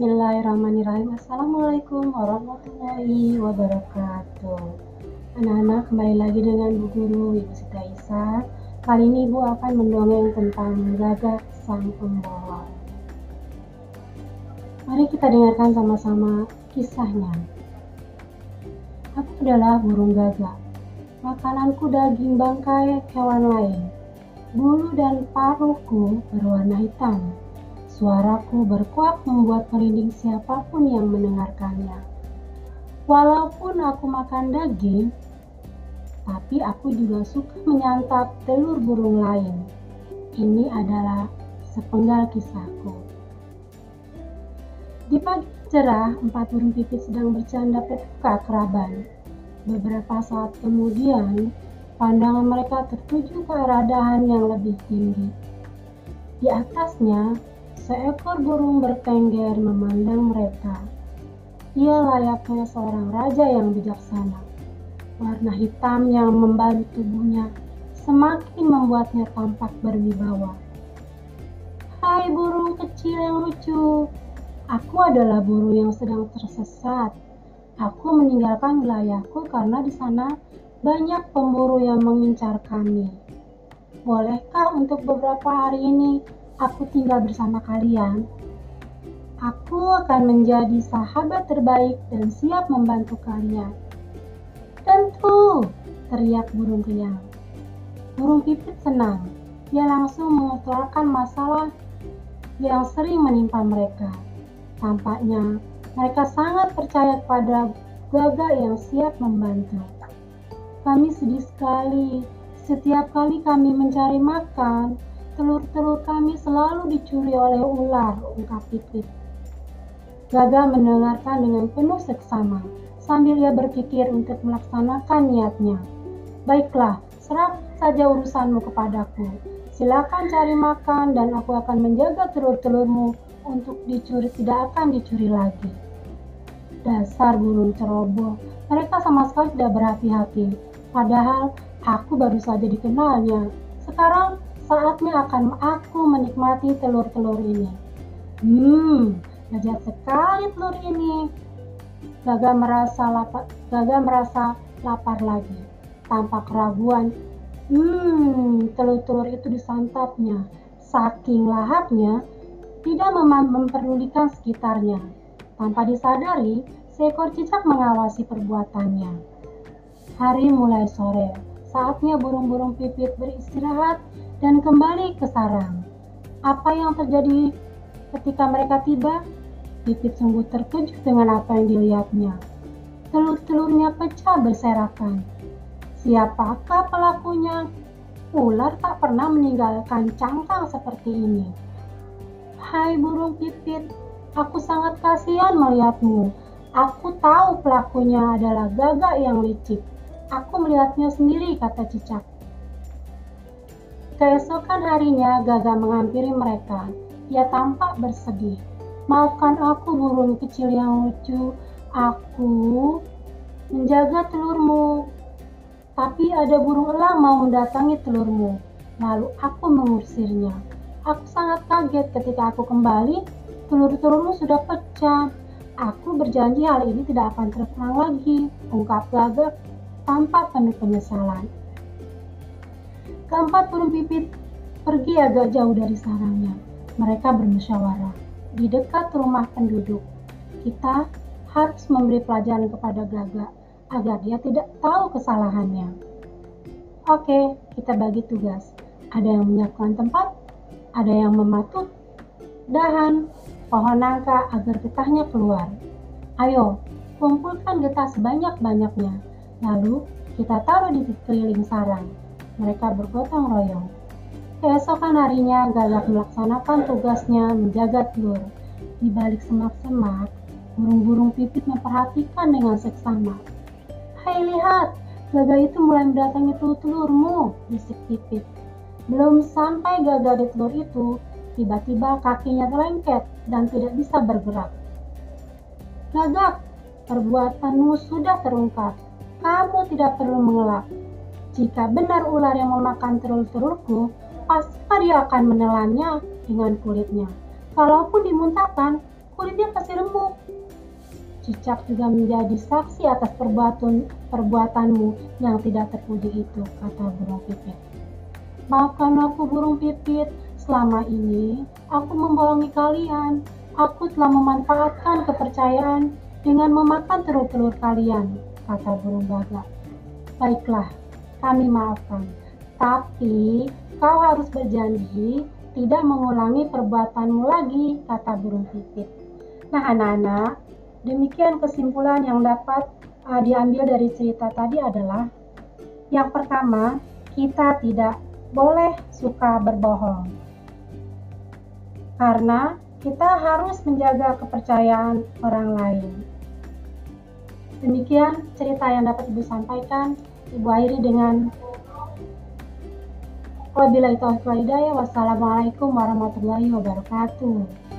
Bismillahirrahmanirrahim. Assalamualaikum warahmatullahi wabarakatuh. Anak-anak kembali lagi dengan Bu Guru Ibu Sita Isa. Kali ini Ibu akan mendongeng tentang gagak sang pembawa. Mari kita dengarkan sama-sama kisahnya. Aku adalah burung gagak. Makananku daging bangkai hewan lain. Bulu dan paruhku berwarna hitam Suaraku berkuak membuat merinding siapa pun yang mendengarkannya. Walaupun aku makan daging, tapi aku juga suka menyantap telur burung lain. Ini adalah sepenggal kisahku. Di pagi cerah, empat burung pipit sedang bercanda petuka keraban. Beberapa saat kemudian, pandangan mereka tertuju ke arah dahan yang lebih tinggi. Di atasnya, Seekor burung bertengger memandang mereka. Ia layaknya seorang raja yang bijaksana. Warna hitam yang membalut tubuhnya semakin membuatnya tampak berwibawa. Hai burung kecil yang lucu, aku adalah burung yang sedang tersesat. Aku meninggalkan wilayahku karena di sana banyak pemburu yang mengincar kami. Bolehkah untuk beberapa hari ini aku tinggal bersama kalian, aku akan menjadi sahabat terbaik dan siap membantu kalian. Tentu, teriak burung kenyang. Burung pipit senang. Dia langsung mengutarakan masalah yang sering menimpa mereka. Tampaknya mereka sangat percaya kepada gagak yang siap membantu. Kami sedih sekali. Setiap kali kami mencari makan, Telur-telur kami selalu dicuri oleh ular, ungkap Pipit. Gaga mendengarkan dengan penuh seksama, sambil ia berpikir untuk melaksanakan niatnya. Baiklah, serah saja urusanmu kepadaku. Silakan cari makan dan aku akan menjaga telur-telurmu untuk dicuri tidak akan dicuri lagi. Dasar burung ceroboh, mereka sama sekali tidak berhati-hati. Padahal aku baru saja dikenalnya. Sekarang Saatnya akan aku menikmati telur-telur ini. Hmm, lezat sekali telur ini. Gaga merasa lapar, Gaga merasa lapar lagi. Tanpa keraguan, hmm, telur-telur itu disantapnya. Saking lahapnya, tidak mem memperdulikan sekitarnya. Tanpa disadari, seekor cicak mengawasi perbuatannya. Hari mulai sore, saatnya burung-burung pipit beristirahat dan kembali ke sarang. Apa yang terjadi ketika mereka tiba? Pipit sungguh terkejut dengan apa yang dilihatnya. Telur-telurnya pecah berserakan. Siapakah pelakunya? Ular tak pernah meninggalkan cangkang seperti ini. Hai burung pipit, aku sangat kasihan melihatmu. Aku tahu pelakunya adalah gagak yang licik. Aku melihatnya sendiri, kata cicak. Keesokan harinya Gaga menghampiri mereka. Ia tampak bersedih. Maafkan aku burung kecil yang lucu. Aku menjaga telurmu. Tapi ada burung elang mau mendatangi telurmu. Lalu aku mengusirnya. Aku sangat kaget ketika aku kembali, telur-telurmu sudah pecah. Aku berjanji hal ini tidak akan terulang lagi, ungkap Gaga tanpa penuh penyesalan. Keempat burung pipit pergi agak jauh dari sarangnya. Mereka bermusyawarah di dekat rumah penduduk. Kita harus memberi pelajaran kepada Gaga agar dia tidak tahu kesalahannya. Oke, kita bagi tugas. Ada yang menyiapkan tempat, ada yang mematut dahan pohon nangka agar getahnya keluar. Ayo, kumpulkan getah sebanyak-banyaknya. Lalu kita taruh di keliling sarang mereka bergotong royong. Keesokan harinya, Gagak melaksanakan tugasnya menjaga telur. Di balik semak-semak, burung-burung pipit memperhatikan dengan seksama. Hai lihat, Gagak itu mulai mendatangi telur-telurmu, bisik pipit. Belum sampai Gagak di telur itu, tiba-tiba kakinya terlengket dan tidak bisa bergerak. Gagak, perbuatanmu sudah terungkap. Kamu tidak perlu mengelak. Jika benar ular yang memakan telur-telurku, pasti dia akan menelannya dengan kulitnya. Kalaupun dimuntahkan, kulitnya pasti remuk. Cicak juga menjadi saksi atas perbuatan perbuatanmu yang tidak terpuji itu, kata burung pipit. Maafkan aku burung pipit, selama ini aku membohongi kalian. Aku telah memanfaatkan kepercayaan dengan memakan telur-telur kalian, kata burung gagak. Baiklah, kami maafkan. Tapi kau harus berjanji tidak mengulangi perbuatanmu lagi, kata burung pipit. Nah, anak-anak, Demikian kesimpulan yang dapat uh, diambil dari cerita tadi adalah yang pertama, kita tidak boleh suka berbohong. Karena kita harus menjaga kepercayaan orang lain. Demikian cerita yang dapat Ibu sampaikan. Ibu akhiri dengan Wabillahi taufiq Wassalamualaikum warahmatullahi wabarakatuh.